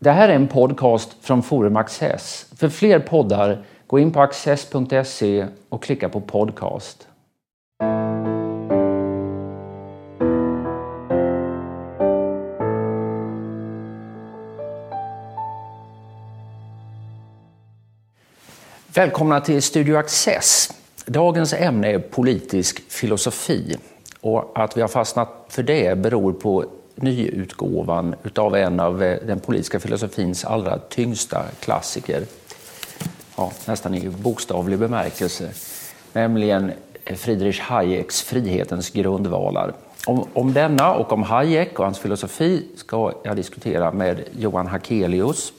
Det här är en podcast från Forum Access. För fler poddar, gå in på access.se och klicka på podcast. Välkomna till Studio Access. Dagens ämne är politisk filosofi. Och att vi har fastnat för det beror på nyutgåvan av en av eh, den politiska filosofins allra tyngsta klassiker. Ja, nästan i bokstavlig bemärkelse. Nämligen Friedrich Hayeks Frihetens grundvalar. Om, om denna och om Hayek och hans filosofi ska jag diskutera med Johan Hakelius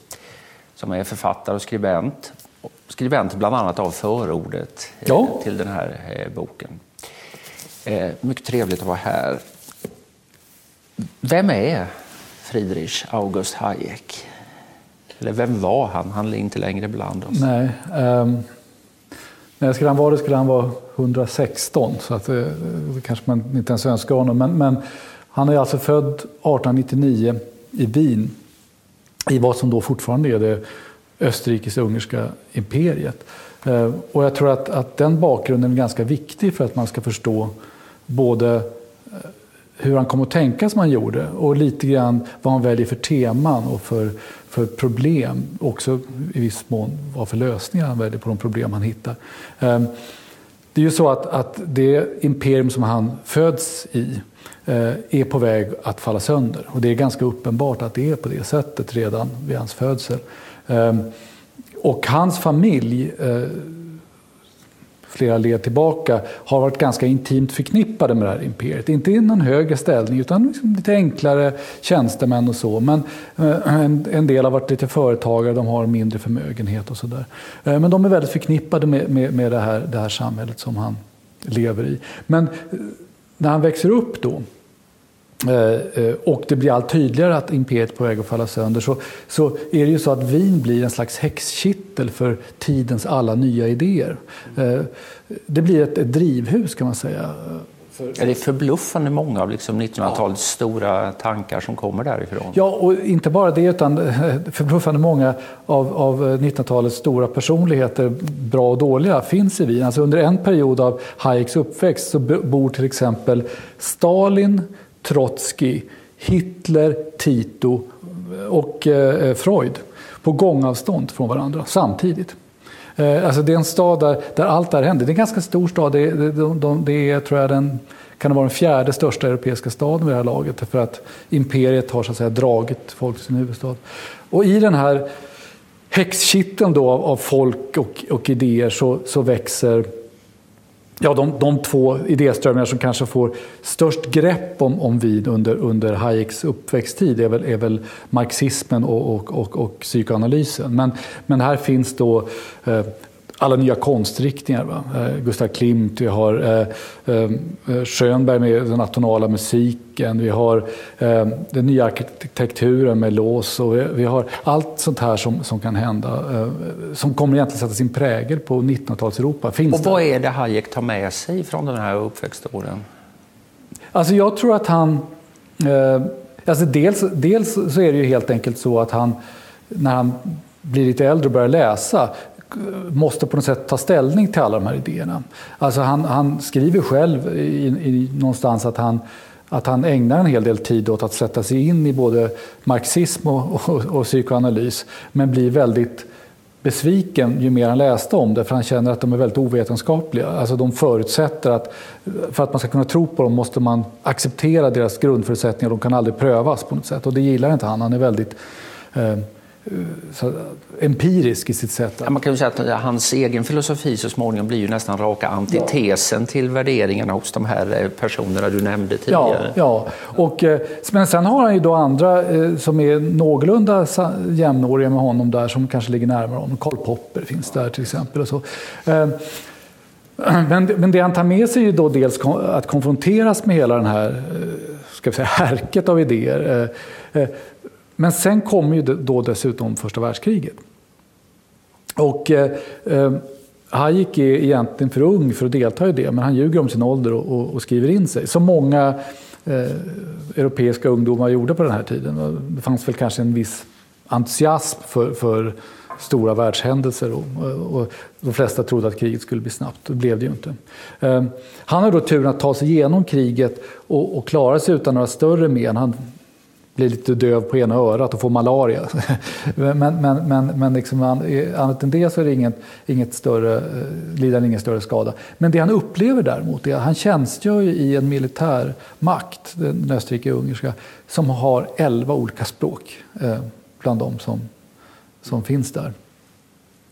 som är författare och skribent. Skribent bland annat av förordet eh, ja. till den här eh, boken. Mycket trevligt att vara här. Vem är Friedrich August Hayek? Eller vem var han? Han är inte längre bland oss. Nej. Ehm, um, när skulle han vara det skulle han vara 116, så att, eh, det kanske man inte ens önskar honom. Men, men, han är alltså född 1899 i Wien, i vad som då fortfarande är det österrikiska-ungerska imperiet. Uh, och jag tror att, att den bakgrunden är ganska viktig för att man ska förstå både eh, hur han kom att tänka som han gjorde och lite grann vad han väljer för teman och för, för problem. Också i viss mån vad för lösningar han väljer på de problem han hittar. Ehm, det är ju så att, att det imperium som han föds i eh, är på väg att falla sönder. Och det är ganska uppenbart att det är på det sättet redan vid hans födsel. Ehm, och hans familj eh, flera led tillbaka har varit ganska intimt förknippade med det här imperiet. Inte i någon högre ställning utan liksom lite enklare tjänstemän och så. Men eh, en, en, del har varit lite företagare, de har mindre förmögenhet och sådär. Eh, men de är väldigt förknippade med, med, med det, här, det här samhället som han lever i. Men eh, när han växer upp då och det blir allt tydligare att imperiet är på väg att falla sönder så, så är det ju så att Wien blir en slags häxkittel för tidens alla nya idéer. Eh, det blir ett, ett drivhus kan man säga. Ja, det är förbluffande många av liksom 1900-talets ja. stora tankar som kommer därifrån. Ja, och inte bara det utan förbluffande många av, av 1900-talets stora personligheter, bra och dåliga, finns i Wien. Alltså under en period av Hayeks uppväxt så bor till exempel Stalin, Trotsky, Hitler, Tito och eh, eh, Freud på gångavstånd från varandra samtidigt. Eh, alltså det är en stad där, där allt det här händer. Det är en ganska stor stad. Det, det, de, det är, tror jag, den, kan det vara den fjärde största europeiska staden vid det här laget. För att imperiet har så att säga, dragit folk till sin huvudstad. Och i den här häxkitteln då av, av folk och, och idéer så, så växer ja, de, de två idéströmningar som kanske får störst grepp om, om Wien under, under Hayeks uppväxttid är väl, är väl marxismen och, och, och, och psykoanalysen. Men, men här finns då eh, alla nya konstriktningar. Va? Eh, Gustav Klimt, vi har eh, eh, Schönberg med den atonala musiken, vi har den nya arkitekturen med lås och vi, har allt sånt här som, som kan hända som kommer egentligen sätta sin prägel på 1900-tals-Europa. Finns och vad är det Hayek tar med sig från den här uppväxtåren? Alltså jag tror att han... Alltså dels, dels så är det ju helt enkelt så att han när han blir lite äldre och börjar läsa måste på något sätt ta ställning till alla de här idéerna. Alltså han, han skriver själv i, i, någonstans att han, att han ägnar en hel del tid åt att sätta sig in i både marxism och, och, och psykoanalys men blir väldigt besviken ju mer han läste om det för han känner att de är väldigt ovetenskapliga. Alltså de förutsätter att för att man ska kunna tro på dem måste man acceptera deras grundförutsättningar. De kan aldrig prövas på något sätt och det gillar inte han. Han är väldigt eh, empirisk i sitt sätt. Ja, man kan ju säga att hans egen filosofi så småningom blir ju nästan raka antitesen ja. till värderingarna hos de här eh, personerna du nämnde tidigare. Ja, ja. Och, eh, men sen har han ju då andra eh, som är någorlunda jämnåriga med honom där som kanske ligger närmare honom. Karl Popper finns där till exempel. Och så. Men, men det han tar med sig är ju då dels att konfronteras med hela den här ska vi säga, härket av idéer. Men sen kommer ju då dessutom första världskriget. Och eh, eh, Hayek är egentligen för ung för att delta i det, men han ljuger om sin ålder och, och, och skriver in sig. Som många eh, europeiska ungdomar gjorde på den här tiden. Det fanns väl kanske en viss entusiasm för, för stora världshändelser och, och, de flesta trodde att kriget skulle bli snabbt. Det blev det ju inte. Eh, han har då turen att ta sig igenom kriget och, och klara sig utan några större men. Han blir lite döv på ena örat och får malaria. men men, men, men liksom, annat än det så är det inget, inget större, eh, lider han ingen större skada. Men det han upplever däremot är att han tjänstgör i en militärmakt, den österrike-ungerska, som har elva olika språk eh, bland de som, som finns där.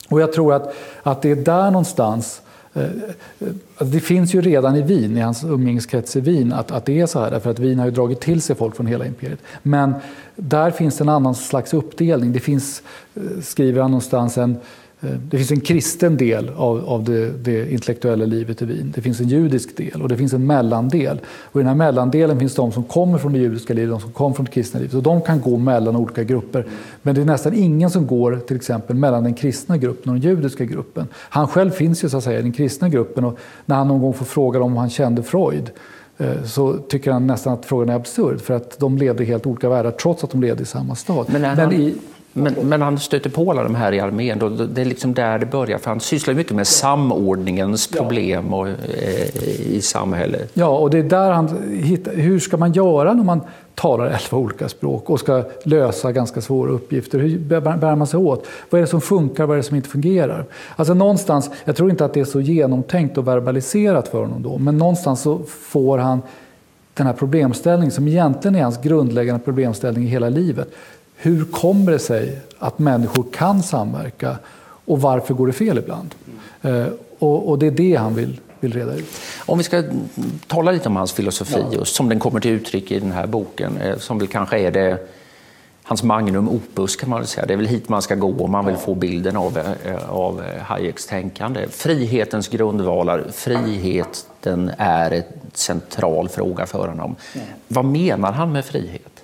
Och jag tror att, att det är där någonstans eh, Eh, eh, det finns ju redan i Wien, i hans umgängeskrets i Wien, att, att det är så här. Därför att Wien har ju dragit till sig folk från hela imperiet. Men där finns det en annan slags uppdelning. Det finns, eh, skriver han någonstans, en, det finns en kristen del av, av det, det, intellektuella livet i Wien. Det finns en judisk del och det finns en mellandel. Och I den här mellandelen finns de som kommer från det judiska livet och de som kommer från det kristna livet. Och de kan gå mellan olika grupper. Men det är nästan ingen som går till exempel mellan den kristna gruppen och den judiska gruppen. Han själv finns ju så att säga i den kristna gruppen och när han någon gång får frågan om han kände Freud eh, så tycker han nästan att frågan är absurd för att de levde i helt olika världar trots att de levde i samma stad. Men, Men i, men, men, han stöter på alla de här i armén. Då, det är liksom där det börjar. För han sysslar mycket med samordningens problem och, eh, i samhället. Ja, och det är där han hittar... Hur ska man göra när man talar elva olika språk och ska lösa ganska svåra uppgifter? Hur bär man sig åt? Vad är det som funkar? Vad är det som inte fungerar? Alltså någonstans, jag tror inte att det är så genomtänkt och verbaliserat för honom då, men någonstans så får han den här problemställningen som egentligen är hans grundläggande problemställning i hela livet. Hur kommer det sig att människor kan samverka och varför går det fel ibland? Mm. Och, och, det är det han vill, reda ut. Om vi ska tala lite om hans filosofi, ja. just som den kommer till uttryck i den här boken, eh, som väl kanske är det hans magnum opus kan man säga. Det är väl hit man ska gå om man vill få bilden av, eh, av Hayeks tänkande. Frihetens grundvalar, friheten är en central fråga för honom. Vad menar han med frihet?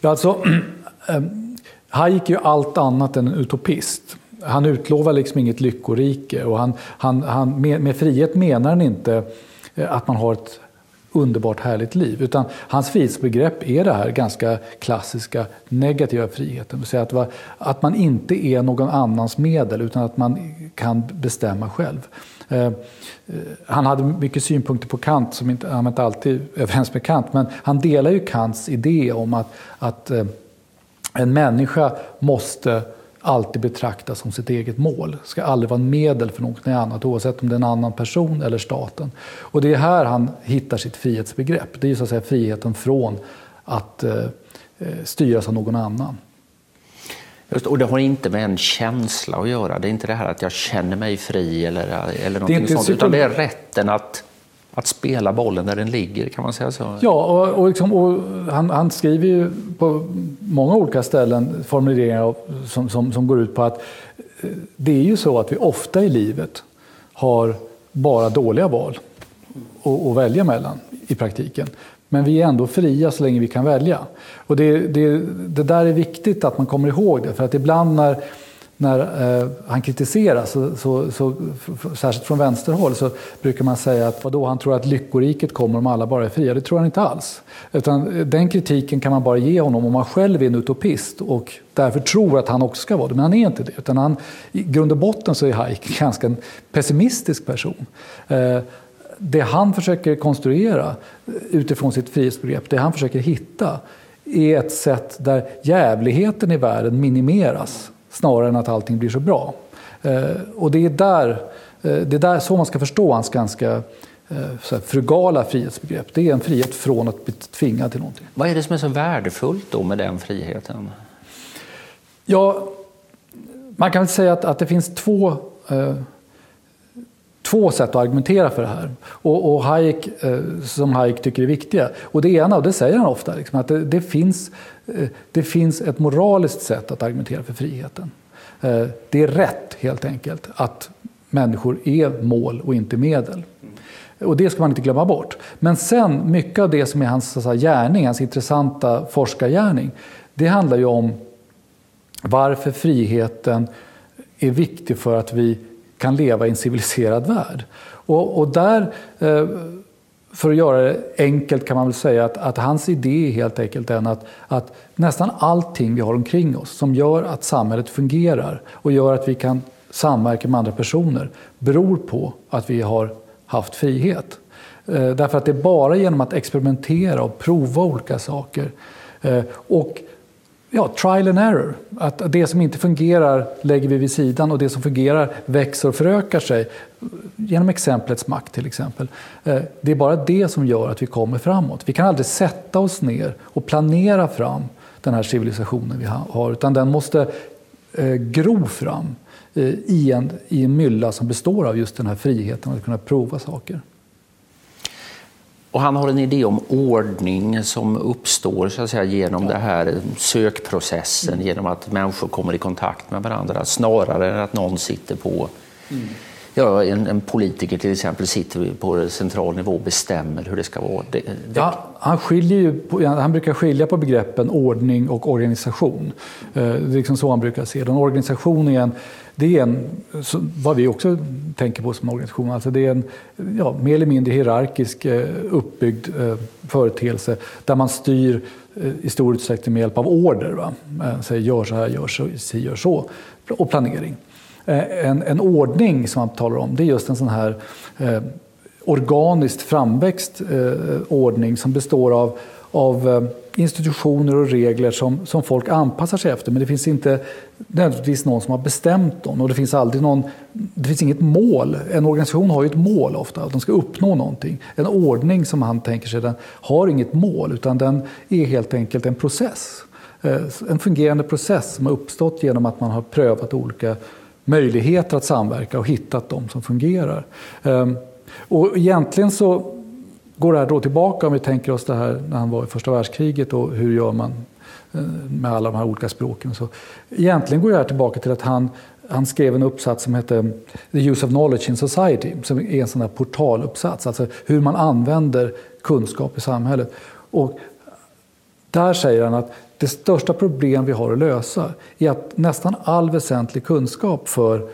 Ja, alltså, Ehm, Hayek är ju allt annat än en utopist. Han utlovar liksom inget lyckorike och han, han, han, med, med frihet menar han inte eh, att man har ett underbart härligt liv. Utan hans frihetsbegrepp är det här ganska klassiska negativa friheten. Det vill säga att, att man inte är någon annans medel utan att man kan bestämma själv. Ehm, eh, han hade mycket synpunkter på Kant, som inte, han var inte alltid överens med Kant, men han delar ju Kants idé om att, att eh, en människa måste alltid betraktas som sitt eget mål. Ska aldrig vara en medel för något annat oavsett om det är en annan person eller staten. Och det är här han hittar sitt frihetsbegrepp. Det är så att säga friheten från att eh, eh, styras av någon annan. Just, och det har inte med en känsla att göra. Det är inte det här att jag känner mig fri eller, eller någonting sånt. Utan det är rätten att att spela bollen där den ligger, kan man säga så? Ja, och, och, liksom, och han, han, skriver ju på många olika ställen formuleringar som, som, som, går ut på att eh, det är ju så att vi ofta i livet har bara dåliga val att välja mellan i praktiken. Men vi är ändå fria så länge vi kan välja. Och det, det, det där är viktigt att man kommer ihåg det, för att ibland när när eh, han kritiseras, så, så, så, särskilt från vänsterhåll, så brukar man säga att vadå, han tror att lyckoriket kommer om alla bara är fria. Det tror han inte alls. Utan eh, den kritiken kan man bara ge honom om man själv är en utopist och därför tror att han också ska vara det. Men han är inte det. Utan han, I grund och botten så är Hayek en ganska pessimistisk person. Eh, det han försöker konstruera eh, utifrån sitt frihetsbegrepp, det han försöker hitta, är ett sätt där jävligheten i världen minimeras snarare än att allting blir så bra. Eh, och det är där, eh, det är där så man ska förstå hans ganska eh, frugala frihetsbegrepp. Det är en frihet från att bli tvingad till någonting. Vad är det som är så värdefullt då med den friheten? Ja, man kan väl säga att, att det finns två, eh, två sätt att argumentera för det här. Och, och Hayek, eh, som Hayek tycker är viktiga. Och det ena, och det säger han ofta, liksom, att det, det finns Eh, det finns ett moraliskt sätt att argumentera för friheten. Eh, det är rätt helt enkelt att människor är mål och inte medel. Och det ska man inte glömma bort. Men sen, mycket av det som är hans så gärning, hans intressanta forskargärning, det handlar ju om varför friheten är viktig för att vi kan leva i en civiliserad värld. Och, och där eh, för att göra det enkelt kan man väl säga att, att hans idé är helt enkelt är att, att nästan allting vi har omkring oss som gör att samhället fungerar och gör att vi kan samverka med andra personer beror på att vi har haft frihet. Eh, därför att det är bara genom att experimentera och prova olika saker eh, och ja, trial and error. Att det som inte fungerar lägger vi vid sidan och det som fungerar växer och förökar sig. Genom exemplets makt till exempel. Eh, det är bara det som gör att vi kommer framåt. Vi kan aldrig sätta oss ner och planera fram den här civilisationen vi har utan den måste eh, gro fram eh, i en, i en mylla som består av just den här friheten att kunna prova saker. Och han har en idé om ordning som uppstår så att säga, genom ja. den här sökprocessen, mm. genom att människor kommer i kontakt med varandra snarare än att någon sitter på mm. Ja, en, en, politiker till exempel sitter på central nivå och bestämmer hur det ska vara. Det, det... Ja, han, skiljer ju, han brukar skilja på begreppen ordning och organisation. Eh, det är liksom så han brukar se det. En organisation är en, det är en, vad vi också tänker på som organisation, alltså det är en ja, mer eller mindre hierarkisk eh, uppbyggd eh, företeelse där man styr eh, i stor utsträckning med hjälp av order. Va? Säger gör så här, gör så, gör så och planering. En, en ordning som man talar om, det är just en sån här eh, organiskt framväxt eh, ordning som består av, av eh, institutioner och regler som, som folk anpassar sig efter. Men det finns inte nödvändigtvis någon som har bestämt dem och det finns aldrig någon, det finns inget mål. En organisation har ju ett mål ofta, att de ska uppnå någonting. En ordning som han tänker sig, den har inget mål utan den är helt enkelt en process. Eh, en fungerande process som har uppstått genom att man har prövat olika möjligheter att samverka och hittat de som fungerar. Ehm, och egentligen så går det här då tillbaka om vi tänker oss det här när han var i första världskriget och hur gör man eh, med alla de här olika språken. Så egentligen går det här tillbaka till att han, han skrev en uppsats som hette The Use of Knowledge in Society som är en sån här portaluppsats, alltså hur man använder kunskap i samhället. Och där säger han att det största problem vi har att lösa är att nästan all väsentlig kunskap för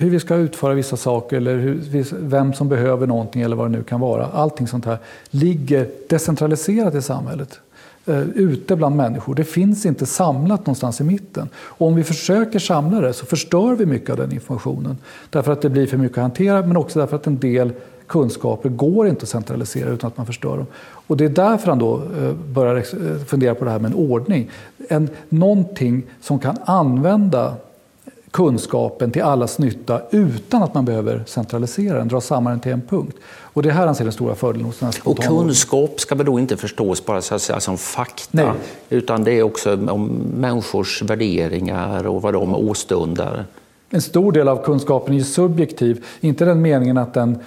hur vi ska utföra vissa saker eller hur, vem som behöver någonting eller vad det nu kan vara. Allting sånt här ligger decentraliserat i samhället. Eh, ute bland människor. Det finns inte samlat någonstans i mitten. Och om vi försöker samla det så förstör vi mycket av den informationen. Därför att det blir för mycket att hantera men också därför att en del kunskaper går inte att centralisera utan att man förstör dem. Och det är därför han då eh, börjar eh, fundera på det här med en ordning. En, någonting som kan använda kunskapen till allas nytta utan att man behöver centralisera den, dra samman den till en punkt. Och det är här han ser den stora fördelen hos den här Och kunskap ska väl då inte förstås bara så att säga, som fakta, Nej. utan det är också om människors värderingar och vad de åstundar. En stor del av kunskapen är subjektiv, inte den meningen att den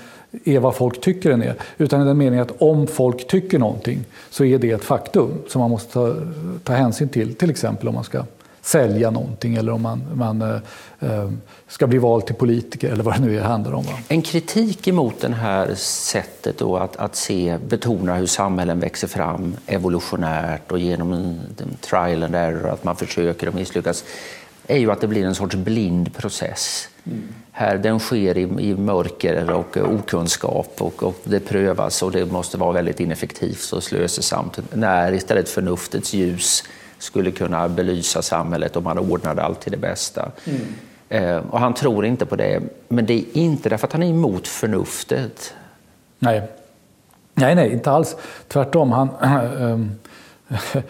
är vad folk tycker den är. Utan i den meningen att om folk tycker någonting så är det ett faktum som man måste ta, ta hänsyn till. Till exempel om man ska sälja någonting eller om man, man eh, eh ska bli vald till politiker eller vad det nu är handlar om. Va? En kritik emot det här sättet då att, att se, betona hur samhällen växer fram evolutionärt och genom en, en trial and error, att man försöker och misslyckas, är ju att det blir en sorts blind process. Mm. Här, den sker i, i mörker och okunskap och, och, det prövas och det måste vara väldigt ineffektivt och slösesamt. När istället förnuftets ljus skulle kunna belysa samhället om man ordnade allt till det bästa. Mm. Eh, och han tror inte på det, men det är inte därför att han är emot förnuftet. Nej, nej, nej inte alls. Tvärtom. Han, äh,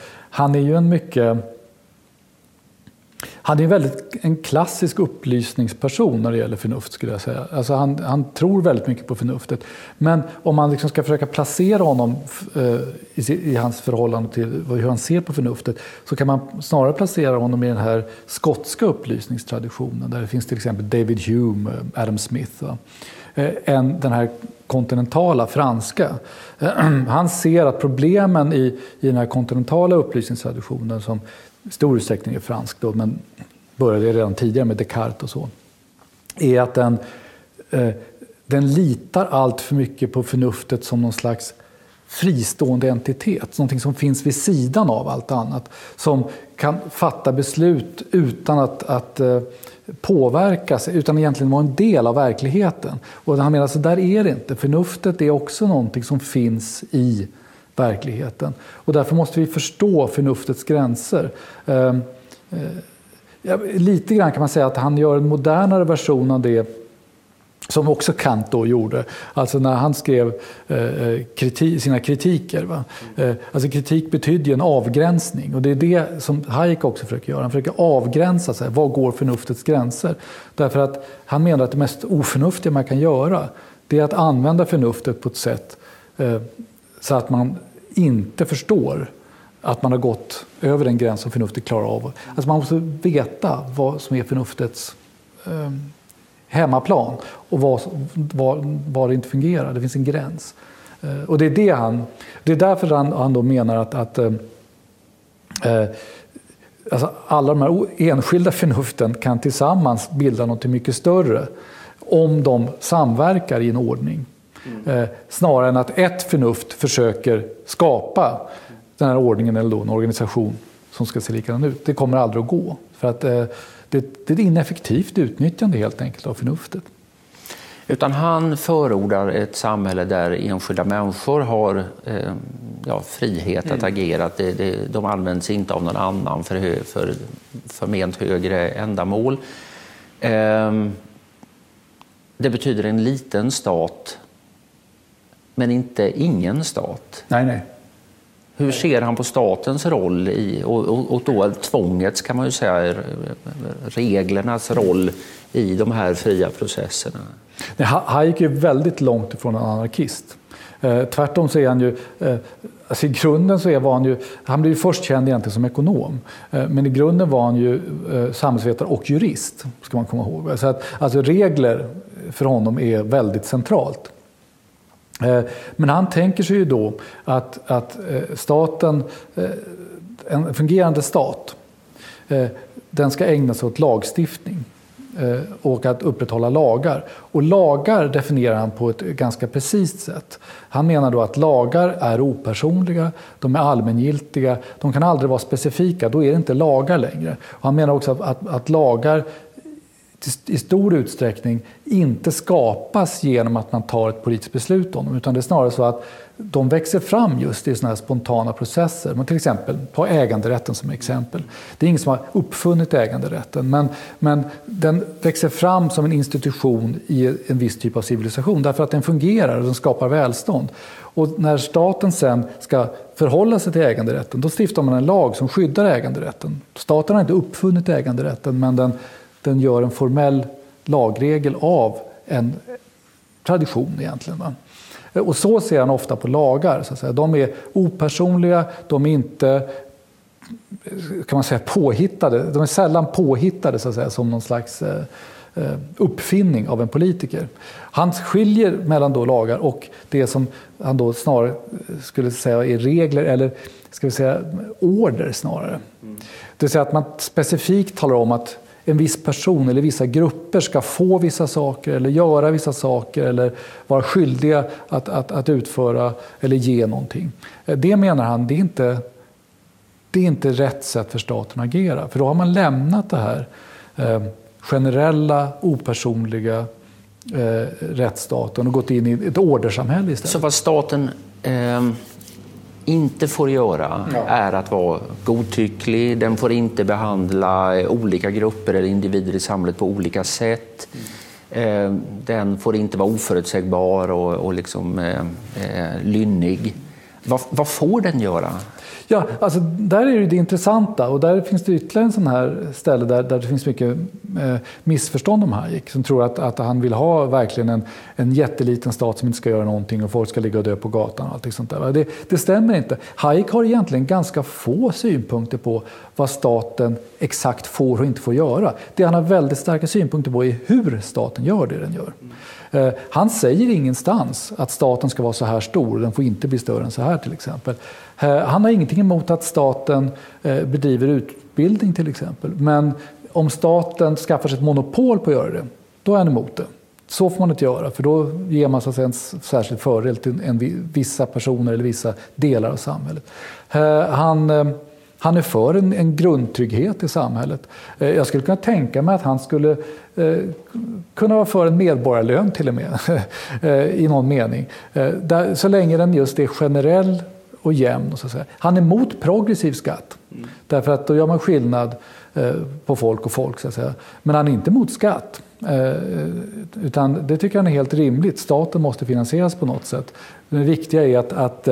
han är ju en mycket han är väldigt, en klassisk upplysningsperson när det gäller förnuft. skulle jag säga. Alltså han, han tror väldigt mycket på förnuftet. Men om man liksom ska försöka placera honom eh, i, i, hans förhållande till hur han ser på förnuftet så kan man snarare placera honom i den här skotska upplysningstraditionen där det finns till exempel David Hume, eh, Adam Smith. Eh, än den här kontinentala franska. Eh, han ser att problemen i, i den här kontinentala upplysningstraditionen som stor utsträckning är fransk, då, men började redan tidigare med Descartes och så, är att den, eh, den litar allt för mycket på förnuftet som någon slags fristående entitet, någonting som finns vid sidan av allt annat. Som kan fatta beslut utan att, att eh, påverkas, utan egentligen vara en del av verkligheten. Och han menar, så där är det inte. Förnuftet är också någonting som finns i verkligheten. Och därför måste vi förstå förnuftets gränser. Ehm, eh, Ja, lite grann kan man säga att han gör en modernare version av det som också Kant då gjorde, alltså när han skrev eh, eh sina kritiker. Va? Eh, alltså kritik betyder ju en avgränsning och det är det som Hayek också försöker göra. Han försöker avgränsa sig. Var går förnuftets gränser? Därför att han menar att det mest oförnuftiga man kan göra det är att använda förnuftet på ett sätt eh, så att man inte förstår att man har gått över den gräns som förnuftet klarar av. Alltså man måste veta vad som är förnuftets eh, hemmaplan och vad, vad, vad det inte fungerar. Det finns en gräns. Eh, och det är, det han, det är därför han, han då menar att, att eh, eh alltså alla de här enskilda förnuften kan tillsammans bilda något mycket större om de samverkar i en ordning. Mm. Eh, snarare än att ett förnuft försöker skapa den här ordningen eller då en organisation som ska se likadan ut. Det kommer aldrig att gå. För att eh, det, det är ett ineffektivt utnyttjande helt enkelt av förnuftet. Utan han förordar ett samhälle där enskilda människor har eh, ja, frihet mm. att agera. Det, det, de används inte av någon annan för, hö, för förment högre ändamål. Eh, det betyder en liten stat, men inte ingen stat. Nej, nej. Hur ser han på statens roll i, och, och, och då tvångets, kan man ju säga, reglernas roll i de här fria processerna? Hayek är väldigt långt ifrån en anarkist. Eh, tvärtom så är han ju, eh, alltså i grunden så är, var han ju, han blev ju först känd egentligen som ekonom. Eh, men i grunden var han ju eh, samhällsvetare och jurist, ska man komma ihåg. Så att, alltså regler för honom är väldigt centralt. Eh, men han tänker sig ju då att, att eh, staten, eh, en fungerande stat, den ska ägna sig åt lagstiftning och att upprätthålla lagar. Och lagar definierar han på ett ganska precis sätt. Han menar då att lagar är opersonliga, de är allmängiltiga, de kan aldrig vara specifika, då är det inte lagar längre. Och han menar också att, att, att lagar i stor utsträckning inte skapas genom att man tar ett politiskt beslut om dem. Utan det är snarare så att de växer fram just i såna här spontana processer. Men till exempel, ta äganderätten som exempel. Det är ingen som har uppfunnit äganderätten. Men, men den växer fram som en institution i en viss typ av civilisation. Därför att den fungerar och den skapar välstånd. Och när staten sen ska förhålla sig till äganderätten, då stiftar man en lag som skyddar äganderätten. Staten har inte uppfunnit äganderätten, men den den gör en formell lagregel av en tradition egentligen. Va? Och så ser han ofta på lagar. Så att säga. De är opersonliga, de är inte kan man säga, påhittade. De är sällan påhittade så att säga, som någon slags eh, eh, uppfinning av en politiker. Han skiljer mellan då lagar och det som han då snarare skulle säga är regler eller ska vi säga order snarare. Mm. Det vill säga att man specifikt talar om att en viss person eller vissa grupper ska få vissa saker eller göra vissa saker eller vara skyldiga att, att, att utföra eller ge någonting. Eh, det menar han, det är, inte, det är inte rätt sätt för staten att agera. För då har man lämnat det här eh, generella, opersonliga eh, rättsstaten och gått in i ett ordersamhälle istället. Så vad staten eh inte får göra ja. är att vara godtycklig. Den får inte behandla olika grupper eller individer i samhället på olika sätt. Mm. Den får inte vara oförutsägbar och, och liksom, eh, eh, lynnig. Vad, vad får den göra? Ja, alltså där är det det intressanta och där finns det ytterligare en sån här ställe där, där det finns mycket eh, missförstånd om Hayek som tror att, att han vill ha verkligen en, en jätteliten stat som inte ska göra någonting och folk ska ligga och dö på gatan och allt sånt där. Det, det stämmer inte. Hayek har egentligen ganska få synpunkter på vad staten exakt får och inte får göra. Det han har väldigt starka synpunkter på är hur staten gör det den gör. Eh, han säger ingenstans att staten ska vara så här stor, den får inte bli större än så här till exempel. Eh, han har ingenting emot att staten eh, bedriver utbildning till exempel. Men om staten skaffar sig ett monopol på att göra det, då är han emot det. Så får man inte göra, för då ger man så att säga, en särskild fördel till en, vissa personer eller vissa delar av samhället. Han, eh, han är för en, en grundtrygghet i samhället. Eh, jag skulle kunna tänka mig att han skulle eh, kunna vara för en medborgarlön till och med, eh, i någon mening. Eh, där, så länge den just är generell och jämn. Så att säga. Han är emot progressiv skatt, mm. därför att då gör man skillnad eh, på folk och folk. Så att säga. Men han är inte emot skatt. Utan det tycker han är helt rimligt. Staten måste finansieras på något sätt. Det viktiga är att, att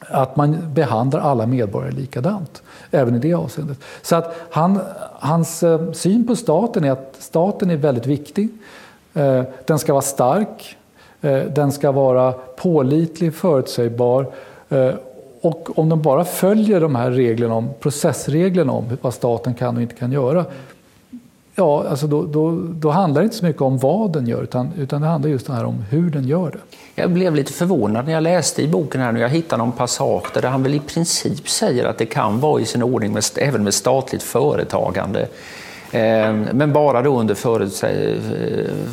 att man behandlar alla medborgare likadant, även i det avseendet. Så att han, hans eh, syn på staten är att staten är väldigt viktig. Eh, den ska vara stark, eh, den ska vara pålitlig, förutsägbar och om de bara följer de här reglerna om, processreglerna om vad staten kan och inte kan göra Ja, alltså då, då, då, handlar det inte så mycket om vad den gör utan, utan det handlar just här om hur den gör det. Jag blev lite förvånad när jag läste i boken här nu. Jag hittade någon passage där han väl i princip säger att det kan vara i sin ordning med, även med statligt företagande. Ehm, men bara då under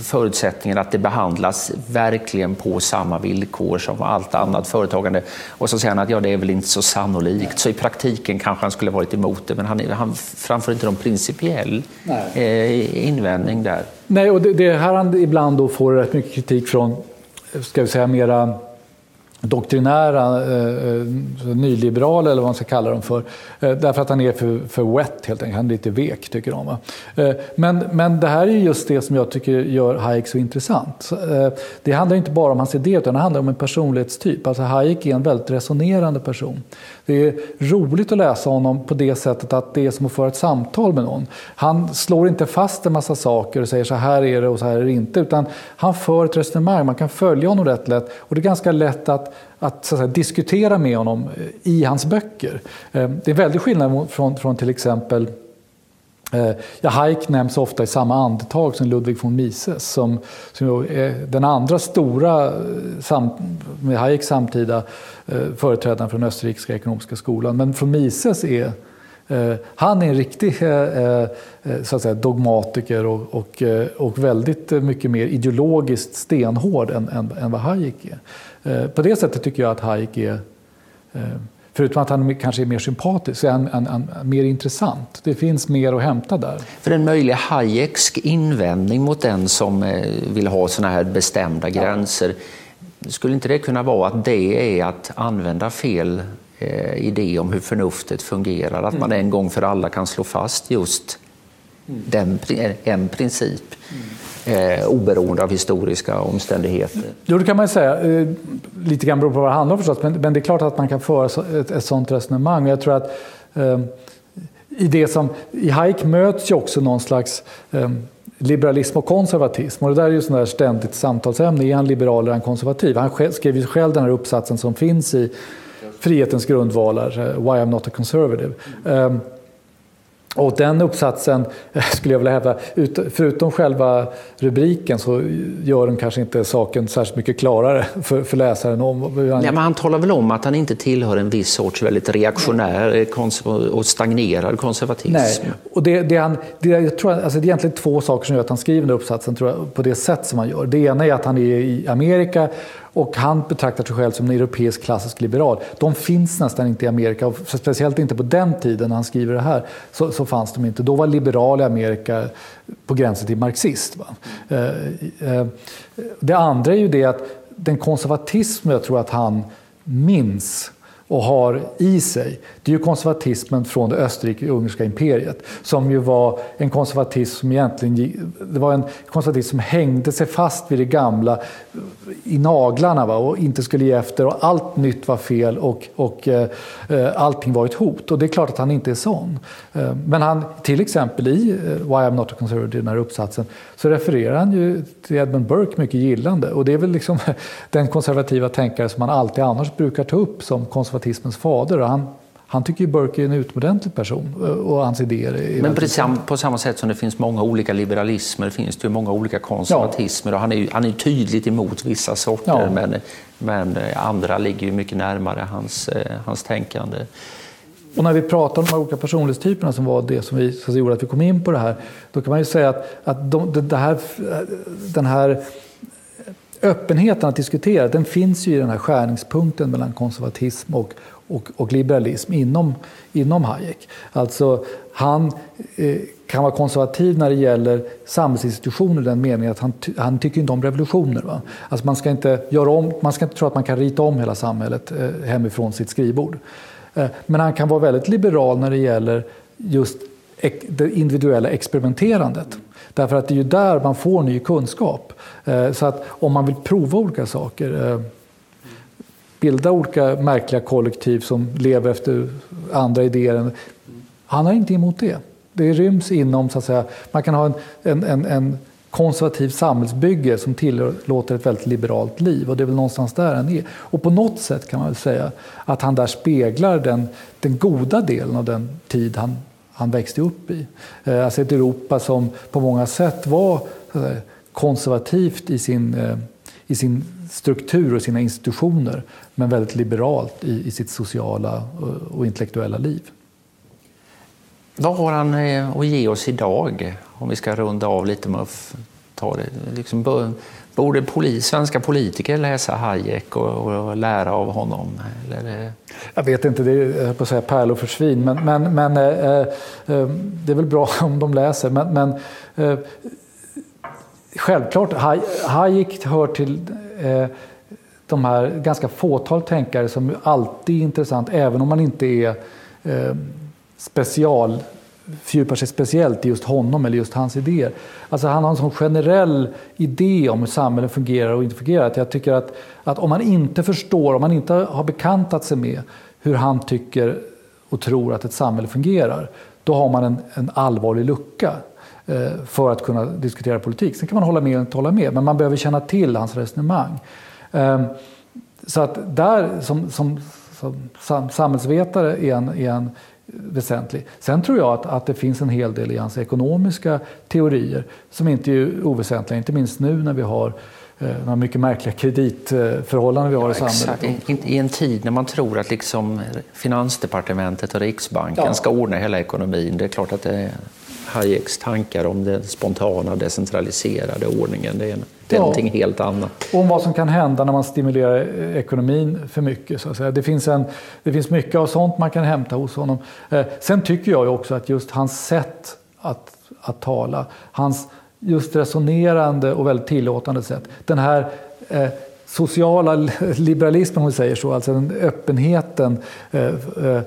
förutsättningen att det behandlas verkligen på samma villkor som allt annat företagande. Och så säger han att ja, det är väl inte så sannolikt. Så i praktiken kanske han skulle varit emot det, men han, han framför inte någon principiell Nej. Eh, invändning där. Nej, och det, det här han ibland då får rätt mycket kritik från, ska vi säga mera doktrinära eh, eh nyliberala eller vad man ska kalla dem för. Eh, därför att han är för, för wet helt enkelt, han är lite vek tycker de. Eh, men, men det här är just det som jag tycker gör Hayek så intressant. Eh, det handlar inte bara om hans idé utan det handlar om en personlighetstyp. Alltså Hayek är en väldigt resonerande person. Det är roligt att läsa honom på det sättet att det är som att föra ett samtal med någon. Han slår inte fast en massa saker och säger så här är det och så här är det inte. Utan han för ett resonemang, man kan följa honom rätt lätt. Och det är ganska lätt att, att, så att säga, diskutera med honom eh, i hans böcker. Eh, det är en väldig skillnad från, från till exempel eh, ja, Hayek nämns ofta i samma andetag som Ludwig von Mises som, som är den andra stora, sam, med Hayek samtida företrädaren för den Österrikiska ekonomiska skolan. Men von Mises är han är en riktig så att säga, dogmatiker och, och, och väldigt mycket mer ideologiskt stenhård än, än, än vad Hayek är. På det sättet tycker jag att Hayek är Förutom att han kanske är mer sympatisk så är han, han, han, mer intressant. Det finns mer att hämta där. För en möjlig Hayeksk invändning mot den som eh, vill ha såna här bestämda gränser, skulle inte det kunna vara att det är att använda fel eh, idé om hur förnuftet fungerar? Att man mm. en gång för alla kan slå fast just mm. den, en princip. Eh, oberoende av historiska omständigheter. Jo, det kan man säga. Eh, lite grann beror på vad det handlar om förstås, men, men det är klart att man kan föra ett, ett sådant resonemang. Jag tror att eh, i det som, i Hayek möts ju också någon slags eh, liberalism och konservatism. Och det där är ju sånt där ständigt samtalsämne. Är han liberal eller är han konservativ? Han skrev ju själv den här uppsatsen som finns i Frihetens grundvalar, eh, Why I'm not a conservative. Mm. Och den uppsatsen, skulle jag vilja hävda, förutom själva rubriken så gör den kanske inte saken särskilt mycket klarare för, för läsaren. Om, Nej, men han talar väl om att han inte tillhör en viss sorts väldigt reaktionär och stagnerad konservatism? Nej, och det, det, han, det, jag tror, alltså det är egentligen två saker som gör att han skriver den uppsatsen tror jag, på det sätt som han gör. Det ena är att han är i Amerika och han betraktar sig själv som en europeisk klassisk liberal. De finns nästan inte i Amerika, och speciellt inte på den tiden när han skriver det här. Så, så fanns de inte. Då var liberal i Amerika på gränsen till marxist. Eh, eh, det andra är ju det att den konservatism jag tror att han minns och har i sig, det är ju konservatismen från det österrike-ungerska imperiet. Som ju var en konservatism som egentligen det var en konservatism som hängde sig fast vid det gamla i naglarna va, och inte skulle ge efter och allt nytt var fel och, och eh, allting var ett hot. Och det är klart att han inte är sån. Eh, men han, till exempel i eh, Why I'm not a conservative, den här uppsatsen, så refererar han ju till Edmund Burke mycket gillande. Och det är väl liksom den konservativa tänkare som man alltid annars brukar ta upp som konservatismens fader. Han, han tycker ju Burke är en utomordentlig person eh, och hans idéer är Men på, sam, på samma sätt som det finns många olika liberalismer finns det ju många olika konservatismer ja. och han är ju han är tydligt emot vissa sorter ja. men, men andra ligger ju mycket närmare hans, hans tänkande. Och när vi pratar om de olika personlighetstyperna som var det som, vi, som gjorde att vi kom in på det här, då kan man ju säga att, att de, det här, den här öppenheten att diskutera, den finns ju i den här skärningspunkten mellan konservatism och, och, och liberalism inom, inom Hayek. Alltså, han eh, kan vara konservativ när det gäller samhällsinstitutioner i den meningen att han, han tycker inte om revolutioner. Va? Alltså man, ska inte göra om, man ska inte tro att man kan rita om hela samhället eh, hemifrån sitt skrivbord. Eh, men han kan vara väldigt liberal när det gäller just det individuella experimenterandet. Därför att det är ju där man får ny kunskap. Eh, så att om man vill prova olika saker, eh, bilda olika märkliga kollektiv som lever efter andra idéer. Han har inte emot det. Det ryms inom, så att säga, man kan ha en, en, en konservativ samhällsbygge som tillåter ett väldigt liberalt liv. Och det är väl någonstans där han är. Och på något sätt kan man väl säga att han där speglar den, den goda delen av den tid han, han växte upp i. Eh, alltså ett Europa som på många sätt var eh, konservativt i sin, eh, i sin struktur och sina institutioner men väldigt liberalt i, i sitt sociala och, intellektuella liv. Vad har han att ge oss idag? Om vi ska runda av lite med att ta det. Liksom, borde poli, svenska politiker läsa Hayek och, och lära av honom? Eller? Eh, jag vet inte, det är på att säga pärlor för svin. Men, men, men eh, eh, eh det är väl bra om de läser. Men, men eh, självklart, Hayek hör till eh, de här ganska fåtal tänkare som alltid är intressant, även om man inte är eh, special fördjupar sig speciellt i just honom eller just hans idéer. Alltså han har en sån generell idé om hur samhället fungerar och inte fungerar. Att jag tycker att, att om man inte förstår, om man inte har bekantat sig med hur han tycker och tror att ett samhälle fungerar, då har man en, en allvarlig lucka eh, för att kunna diskutera politik. Sen kan man hålla med eller inte hålla med, men man behöver känna till hans resonemang. Eh, så att där som, som, som samhällsvetare är en, är en väsentlig. Sen tror jag att, att det finns en hel del i hans ekonomiska teorier som inte är oväsentliga, inte minst nu när vi har eh, några mycket märkliga kreditförhållanden vi har ja, i samhället. Exakt. I en tid när man tror att liksom Finansdepartementet och Riksbanken ja. ska ordna hela ekonomin. Det är klart att det är Hayeks tankar om den spontana decentraliserade ordningen. Det är, det är ja. någonting helt annat. Om vad som kan hända när man stimulerar ekonomin för mycket. Så att säga. Det, finns en, det finns mycket av sånt man kan hämta hos honom. Eh, sen tycker jag också att just hans sätt att, att tala, hans just resonerande och väldigt tillåtande sätt. Den här eh, sociala liberalismen, om vi säger så, alltså den öppenheten eh, eh,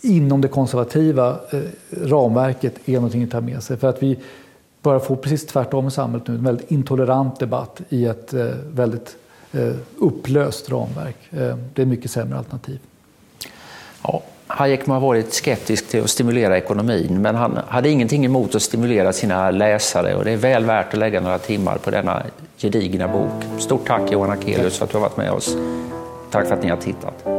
inom det konservativa eh, ramverket är någonting att ta med sig. För att vi börjar få precis tvärtom i samhället nu, en väldigt intolerant debatt i ett eh, väldigt eh, upplöst ramverk. Eh, det är mycket sämre alternativ. Ja, Hayek har varit skeptisk till att stimulera ekonomin men han hade ingenting emot att stimulera sina läsare och det är väl värt att lägga några timmar på denna gedigna bok. Stort tack Johan Akelius för att du har varit med oss. Tack för att ni har tittat.